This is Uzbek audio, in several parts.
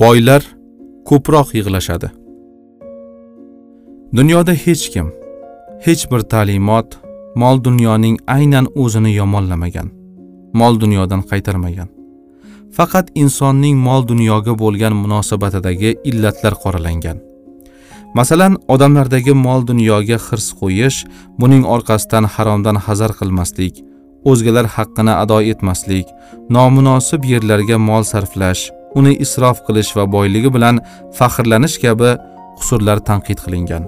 boylar ko'proq yig'lashadi. Dunyoda hech kim hech bir ta'limot mol dunyoning aynan o'zini yomonlamagan mol dunyodan qaytarmagan. Faqat insonning mol dunyoga bo'lgan munosabatidagi illatlar qoralangan. Masalan odamlardagi mol dunyoga hirs qo'yish buning orqasidan haromdan hazar qilmaslik o'zgalar haqqini ado etmaslik nomunosib yerlarga mol sarflash uni isrof qilish va boyligi bilan faxrlanish kabi qusurlar tanqid qilingan.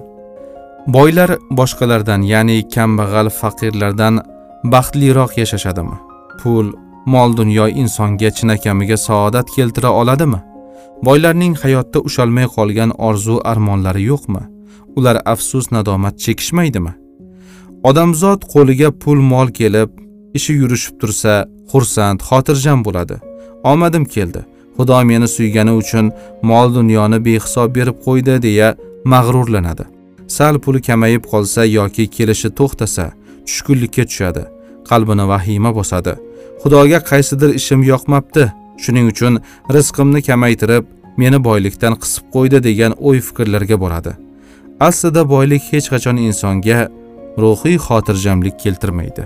Boylar boshqalardan ya'ni kambag'al faqirlardan baxtliroq yashashadimi? Pul mol dunyo insonga chinakamiga saodat keltira oladimi? Boylarning hayotda ushalmay qolgan orzu armonlari yo'qmi? Ular afsus nadomat chekishmaydimi? Odamzod qo'liga pul mol kelib ishi yurishib tursa xursand xotirjam bo'ladi. Omadim keldi. Xudo meni suygani uchun mol dunyoni behisob berib qo'ydi deya mag'rurlanadi. Sal puli kamayib qolsa yoki kelishi to'xtasa tushkunlikka tushadi qalbini vahima bosadi. Xudoga qaysidir ishim yoqmabdi shuning uchun rizqimni kamaytirib meni boylikdan qisib qo'ydi degan o'y fikrlarga boradi. Aslida boylik hech qachon insonga ruhiy xotirjamlik keltirmaydi.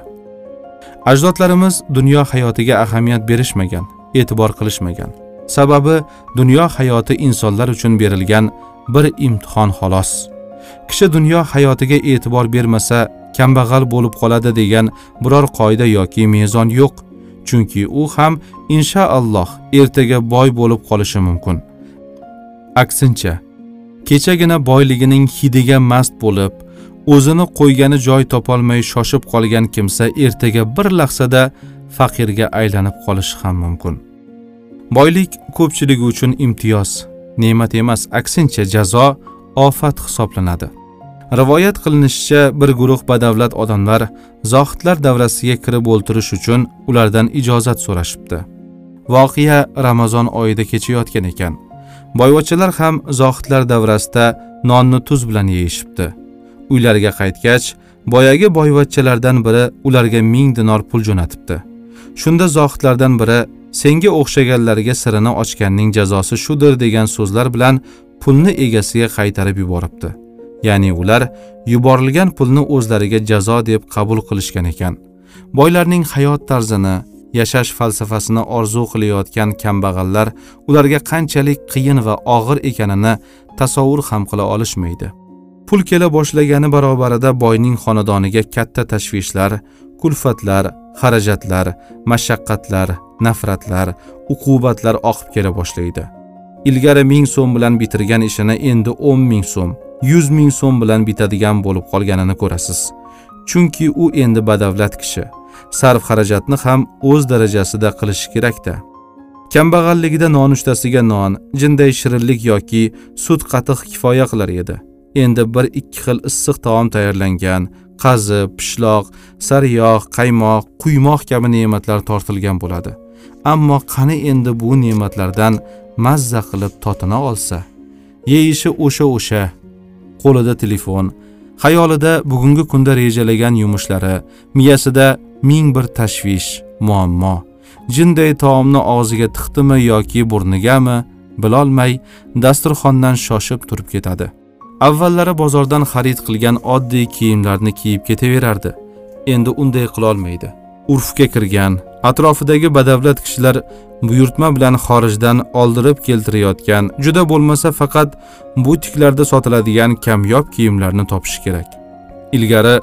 Ajdodlarimiz dunyo hayotiga ahamiyat berishmagan e'tibor qilishmagan. Sababi dunyo hayoti insonlar uchun berilgan bir imtihon xolos. Kishi dunyo hayotiga e'tibor bermasa kambag'al bo'lib qoladi degan biror qoida yoki mezon yo'q. Chunki u ham inshaalloh ertaga boy bo'lib qolishi mumkin. Aksincha kechagina boyligining hidiga mast bo'lib o'zini qo'ygani joy topolmay shoshib qolgan kimsa ertaga bir lahzada faqirga aylanib qolishi ham mumkin. Boylik ko'pchiligi uchun imtiyoz ne'mat emas aksincha jazo ofat hisoblanadi. Rivoyat qilinishicha bir guruh badavlat odamlar zohidlar davrasiga kirib o'ltirish uchun ulardan ijozat so'rashibdi. Voqea ramazon oyida kechayotgan ekan. Boyvachchalar ham zohidlar davrasida nonni tuz bilan yeyishibdi. Uylariga qaytgach boyagi boyvachchalardan biri ularga ming dinor pul jo'natibdi. Shunda zohidlardan biri senga o'xshaganlarga sirini ochganning jazosi shudir degan so'zlar bilan pulni egasiga qaytarib yuboribdi. Ya'ni ular yuborilgan pulni o'zlariga jazo deb qabul qilishgan ekan. Boylarning hayot tarzini yashash falsafasini orzu qilayotgan kambag'allar ularga qanchalik qiyin va og'ir ekanini tasavvur ham qila olishmaydi. Pul kela boshlagani barobarida boyning xonadoniga katta tashvishlar kulfatlar xarajatlar mashaqqatlar nafratlar uqubatlar oqib kela boshlaydi. Ilgari ming so'm bilan bitirgan ishini endi o'n ming so'm yuz ming so'm bilan bitadigan bo'lib qolganini ko'rasiz. Chunki u endi badavlat kishi sarf xarajatni ham o'z darajasida qilishi kerakda. Kambag'alligida nonushtasiga non jinday shirinlik yoki sut qatiq kifoya qilar edi. Endi bir ikki xil issiq taom tayyorlangan. Qazi pishloq sariyog' qaymoq quymoq kabi ne'matlar tortilgan bo'ladi. Ammo qani endi bu ne'matlardan mazza qilib totina olsa? Yeyishi o'sha o'sha. Qo'lida telefon. Xayolida bugungi kunda rejalagan yumushlari miyasida ming bir tashvish muammo. Jinday taomni og'ziga tiqdimi yoki burnigami bilolmay dasturxondan shoshib turib ketadi. Avvallari bozordan xarid qilgan oddiy kiyimlarni kiyib ketaverardi. Endi unday qilolmaydi urfga kirgan atrofidagi badavlat kishilar buyurtma bilan xorijdan oldirib keltirayotgan juda bo'lmasa faqat butiklarda sotiladigan kamyob kiyimlarni topish kerak. Ilgari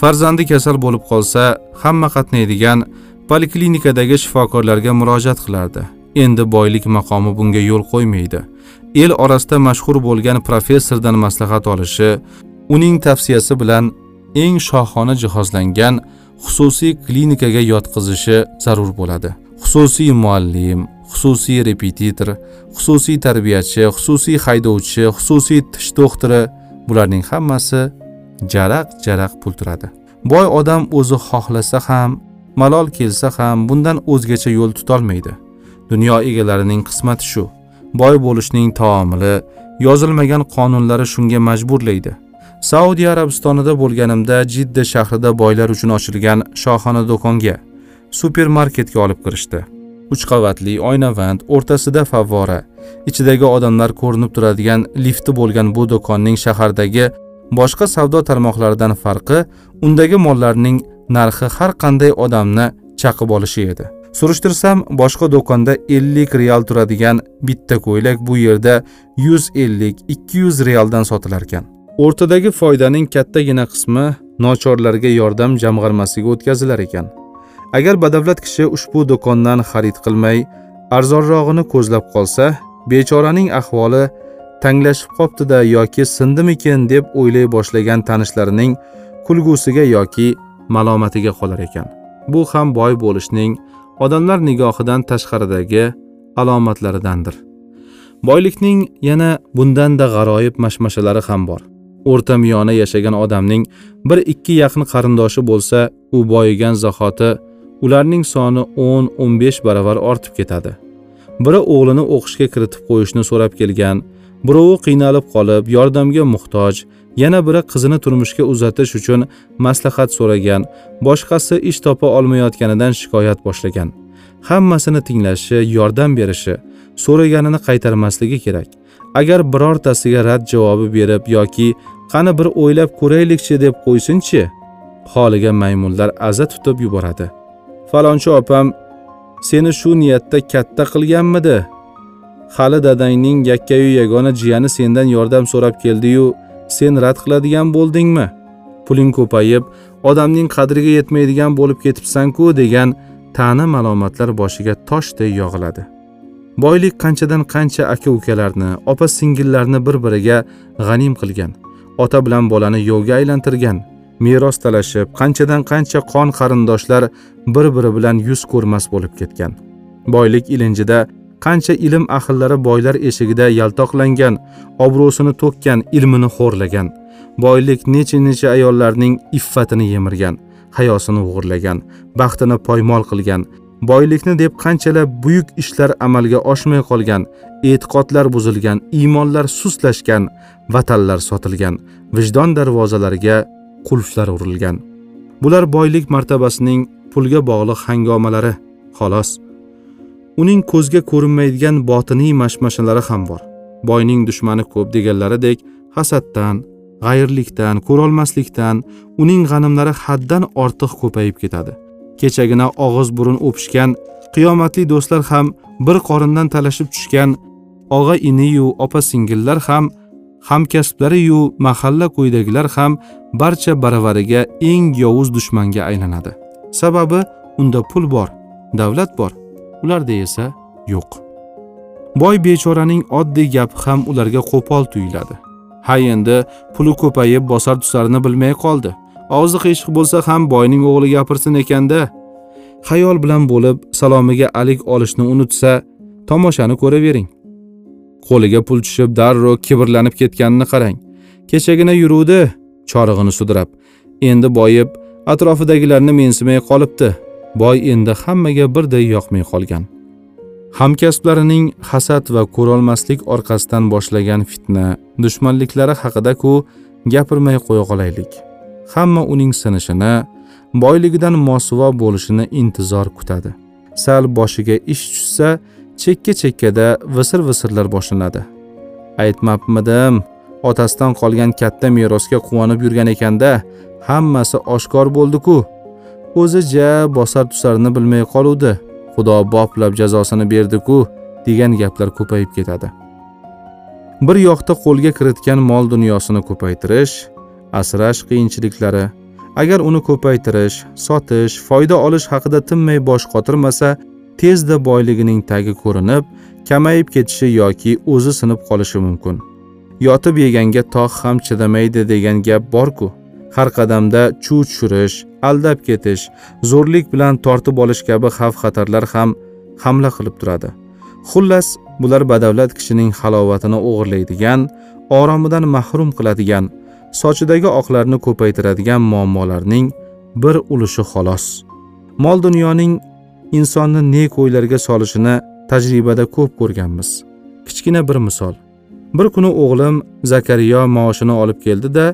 farzandi kasal bo'lib qolsa hamma qatnaydigan poliklinikadagi shifokorlarga murojaat qilardi. Endi boylik maqomi bunga yo'l qo'ymaydi. El orasida mashhur bo'lgan professordan maslahat olishi uning tavsiyasi bilan eng shohona jihozlangan xususiy klinikaga yotqizishi zarur bo'ladi. Xususiy muallim xususiy repetitor xususiy tarbiyachi xususiy haydovchi xususiy tish doktori bularning hammasi jaraq jaraq pul turadi. Boy odam o'zi xohlasa ham malol kelsa ham bundan o'zgacha yo'l tutolmaydi. Dunyo egalarining qismati shu. Boy bo'lishning taomili yozilmagan qonunlari shunga majburlaydi. Saudiya arabistonida bo'lganimda jidda shahrida boylar uchun ochilgan shohona do'konga supermarketga olib kirishdi. Uch qavatli oynavand o'rtasida favvora ichidagi odamlar ko'rinib turadigan lifti bo'lgan bu do'konning shahardagi boshqa savdo tarmoqlaridan farqi undagi mollarning narxi har qanday odamni chaqib olishi edi. Surishtirsam boshqa do'konda 50 real turadigan bitta ko'ylak bu yerda 150-200 realdan sotilar ekan. O'rtadagi foydaning kattagina qismi nochorlarga yordam jamg'armasiga o'tkazilar ekan. Agar badavlat kishi ushbu do'kondan xarid qilmay arzonrog'ini ko'zlab qolsa bechoraning ahvoli tanglashib qoptida yoki sindimikin deb o'ylay boshlagan tanishlarining kulgusiga yoki malomatiga qolar ekan. Bu ham boy bo'lishning odamlar nigohidan tashqaridagi alomatlaridandir. Boylikning yana bundanda g'aroyib mashmashalari ham bor. O'rta miyona yashagan odamning bir ikki yaqin qarindoshi bo'lsa u boyigan zahoti ularning soni 10-15 barobar ortib ketadi. Biri o'g'lini o'qishga kiritib qo'yishni so'rab kelgan birovi qiynalib qolib yordamga muhtoj yana biri qizini turmushga uzatish uchun maslahat so'ragan boshqasi ish topa olmayotganidan shikoyat boshlagan. Hammasini tinglashi yordam berishi so'raganini qaytarmasligi kerak. Agar birortasiga rad javobi berib yoki qani bir o'ylab ko'raylikchi deb qo'ysinchi holiga maymunlar aza tutib yuboradi. Falonchi opam seni shu niyatda katta qilganmidi? Hali dadangning yakkayu yagona jiyani sendan yordam so'rab keldiyu sen rad qiladigan bo'ldingmi? Puling ko'payib odamning qadriga yetmaydigan bo'lib ketibsan-ku degan ta'na malomatlar boshiga toshday yog'iladi. Boylik qanchadan qancha aka ukalarni opa singillarni bir biriga g'anim qilgan ota bilan bolani yovga aylantirgan meros talashib qanchadan qancha qon qarindoshlar bir biri bilan yuz ko'rmas bo'lib ketgan. Boylik ilinjida qancha ilm ahllari boylar eshigida yaltoqlangan obro'sini to'kkan ilmini xo'rlagan boylik necha necha ayollarning iffatini yemirgan hayosini o'g'irlagan baxtini poymol qilgan boylikni deb qanchalar buyuk ishlar amalga oshmay qolgan e'tiqodlar buzilgan iymonlar sustlashgan vatanlar sotilgan vijdon darvozalariga qulflar urilgan. Bular boylik martabasining pulga bog'liq hangomalari xolos. Uning ko'zga ko'rinmaydigan botiniy mashmashalari ham bor. Boyning dushmani ko'p deganlaridek hasaddan g'ayirlikdan ko'rolmaslikdan uning g'animlari haddan ortiq ko'payib ketadi. Kechagina og'iz burun o'pishgan qiyomatli do'stlar ham bir qorindan talashib tushgan og'a iniyu opa singillar ham hamkasblariyu mahalla qo'yidagilar ham barcha baravariga eng yovuz dushmanga aylanadi. Sababi unda pul bor davlat bor. Ularda esa yo'q. Boy bechoraning oddiy gapi ham ularga qo'pol tuyuladi. Ha endi puli ko'payib bosar tusarini bilmay qoldi. Og'zi qiyshiq bo'lsa ham boyning o'g'li gapirsin ekanda xayol bilan bo'lib salomiga alik olishni unutsa tomoshani ko'ravering. Qo'liga pul tushib darrov kibrlanib ketganini qarang. Kechagina yuruvdi chorig'ini sudrab. Endi boyib atrofidagilarni mensimay qolibdi. Boy endi hammaga birday yoqmay qolgan. Hamkasblarining hasad va ko'rolmaslik orqasidan boshlagan fitna dushmanliklari haqida-ku gapirmay qo'ya qolaylik. Hamma uning sinishini boyligidan mosuvo bo'lishini intizor kutadi. Sal boshiga ish tushsa chekka chekkada visir visirlar boshlanadi. Aytmabmidim otasidan qolgan katta merosga quvonib yurgan ekanda hammasi oshkor bo'ldi-ku. O'zi ja bosar tusarini bilmay qoluvdi. Xudo boplab jazosini berdi-ku degan gaplar ko'payib ketadi. Bir yoqda qo'lga kiritgan mol dunyosini ko'paytirish asrash qiyinchiliklari agar uni ko'paytirish sotish foyda olish haqida tinmay bosh qotirmasa tezda boyligining tagi ko'rinib kamayib ketishi yoki o'zi sinib qolishi mumkin. Yotib yeganga tog' ham chidamaydi degan gap borku. Har qadamda chuv tushirish aldab ketish zo'rlik bilan tortib olish kabi xavf xatarlar ham hamla qilib turadi. Xullas bular badavlat kishining halovatini o'g'irlaydigan oromidan mahrum qiladigan sochidagi oqlarni ko'paytiradigan muammolarning bir ulushi xolos. Mol dunyoning insonni ne o'ylarga solishini tajribada ko'p ko'rganmiz. Kichkina bir misol. Bir kuni o'g'lim zakariyo maoshini olib keldi da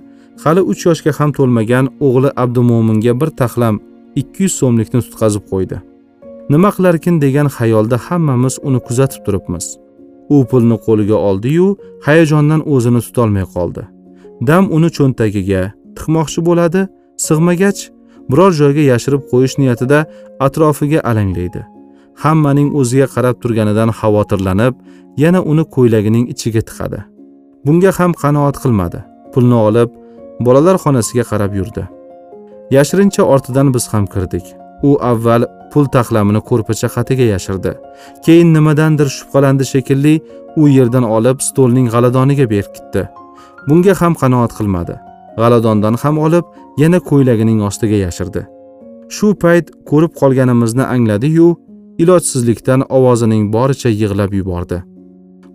hali uch yoshga ham to'lmagan o'g'li abdumo'minga bir taxlam ikki yuz so'mlikni tutqazib qo'ydi. Nima qilarkin degan xayolda hammamiz uni kuzatib turibmiz. U pulni qo'liga oldi-yu hayajondan o'zini tutolmay qoldi. Dam uni cho'ntagiga tiqmoqchi bo'ladi sig'magach biror joyga yashirib qo'yish niyatida atrofiga alanglaydi. Hammaning o'ziga qarab turganidan xavotirlanib yana uni ko'ylagining ichiga tiqadi. Bunga ham qanoat qilmadi. Pulni olib bolalar xonasiga qarab yurdi. Yashirincha ortidan biz ham kirdik. U avval pul taxlamini ko'rpacha xatiga yashirdi. Keyin nimadandir shubhalandi shekilli u yerdan olib stolning g'aladoniga berkitdi bunga ham qanoat qilmadi. G'aladondan ham olib yana ko'ylagining ostiga yashirdi. Shu payt ko'rib qolganimizni angladi-yu ilojsizlikdan ovozining boricha yig'lab yubordi.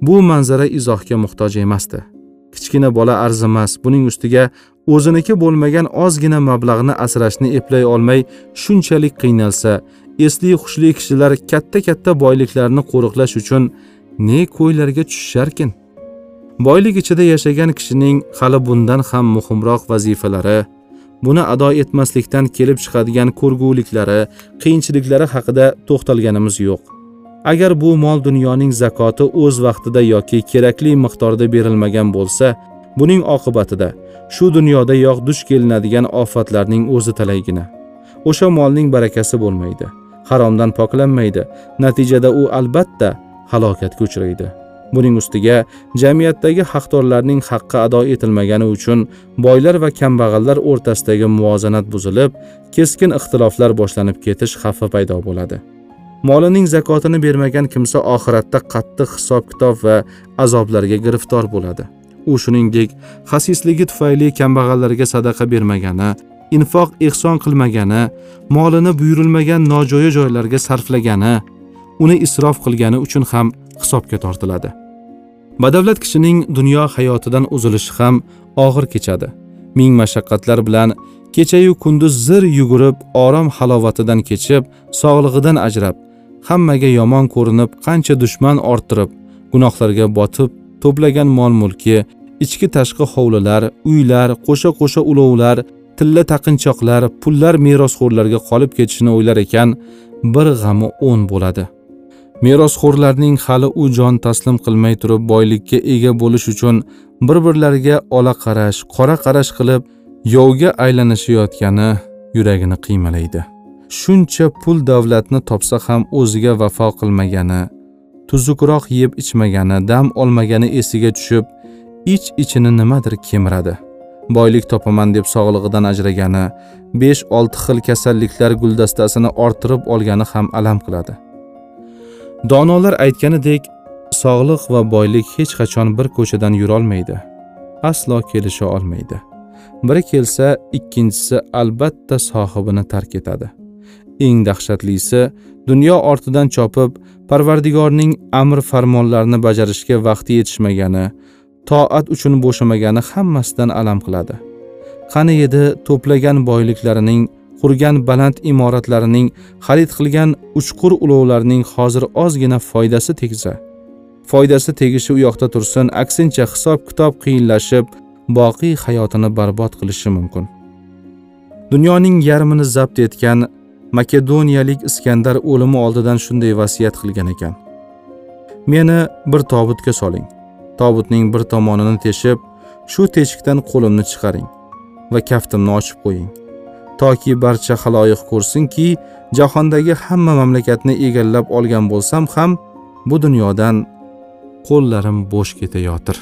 Bu manzara izohga muhtoj emasdi. Kichkina bola arzimas. Buning ustiga o'ziniki bo'lmagan ozgina mablag'ni asrashni eplay olmay shunchalik qiynalsa esli hushli kishilar katta katta boyliklarni qo'riqlash uchun ne ko'ylarga tushisharkin boylik ichida yashagan kishining hali bundan ham muhimroq vazifalari buni ado etmaslikdan kelib chiqadigan ko'rguliklari qiyinchiliklari haqida to'xtalganimiz yo'q. Agar bu mol dunyoning zakoti o'z vaqtida yoki kerakli miqdorda berilmagan bo'lsa buning oqibatida shu dunyodayoq duch kelinadigan ofatlarning o'zi talaygina. O'sha molning barakasi bo'lmaydi haromdan poklanmaydi. Natijada u albatta halokatga uchraydi. Buning ustiga jamiyatdagi haqdorlarning haqqi ado etilmagani uchun boylar va kambag'allar o'rtasidagi muvozanat buzilib keskin ixtiloflar boshlanib ketish xavfi paydo bo'ladi. Molining zakotini bermagan kimsa oxiratda qattiq hisob kitob va azoblarga giriftor bo'ladi. U shuningdek xasisligi tufayli kambag'allarga sadaqa bermagani infoq ehson qilmagani molini buyurilmagan nojo'ya joylarga sarflagani uni isrof qilgani uchun ham hisobga tortiladi. Badavlat kishining dunyo hayotidan uzilishi ham og'ir kechadi. Ming mashaqqatlar bilan kechayu kunduz zir yugurib orom halovatidan kechib sog'lig'idan ajrab hammaga yomon ko'rinib qancha dushman orttirib gunohlarga botib to'plagan mol mulki ichki tashqi hovlilar uylar qo'sha qo'sha ulovlar tilla taqinchoqlar pullar merosxo'rlarga qolib ketishini o'ylar ekan bir g'ami o'n bo'ladi. Merosxo'rlarning hali u jon taslim qilmay turib boylikka ega bo'lish uchun bir birlariga ola qarash qora qarash qilib yovga aylanishayotgani yuragini qiymalaydi. Shuncha pul davlatni topsa ham o'ziga vafo qilmagani tuzukroq yeb ichmagani dam olmagani esiga tushib ich ichini nimadir kemiradi. Boylik topaman deb sog'lig'idan ajragani besh olti xil kasalliklar guldastasini orttirib olgani ham alam qiladi. Donolar aytganidek sog'liq va boylik hech qachon bir ko'chadan yurolmaydi aslo kelisha olmaydi. Biri kelsa ikkinchisi albatta sohibini tark etadi. Eng dahshatlisi dunyo ortidan chopib parvardigorning amr farmonlarini bajarishga vaqti yetishmagani toat uchun bo'shamagani hammasidan alam qiladi. Qani edi to'plagan boyliklarining qurgan baland imoratlarining xarid qilgan uchqur ulovlarning hozir ozgina foydasi tegsa foydasi tegishi u yoqda tursin aksincha hisob kitob qiyinlashib boqiy hayotini barbod qilishi mumkin. Dunyoning yarmini zabt etgan makedoniyalik iskandar o'limi oldidan shunday vasiyat qilgan ekan. Meni bir tobutga soling. Tobutning bir tomonini teshib shu teshikdan qo'limni chiqaring va kaftimni ochib qo'ying. Toki barcha haloyiq ko'rsinki jahondagi hamma mamlakatni egallab olgan bo'lsam ham bu dunyodan qo'llarim bo'sh ketayotir.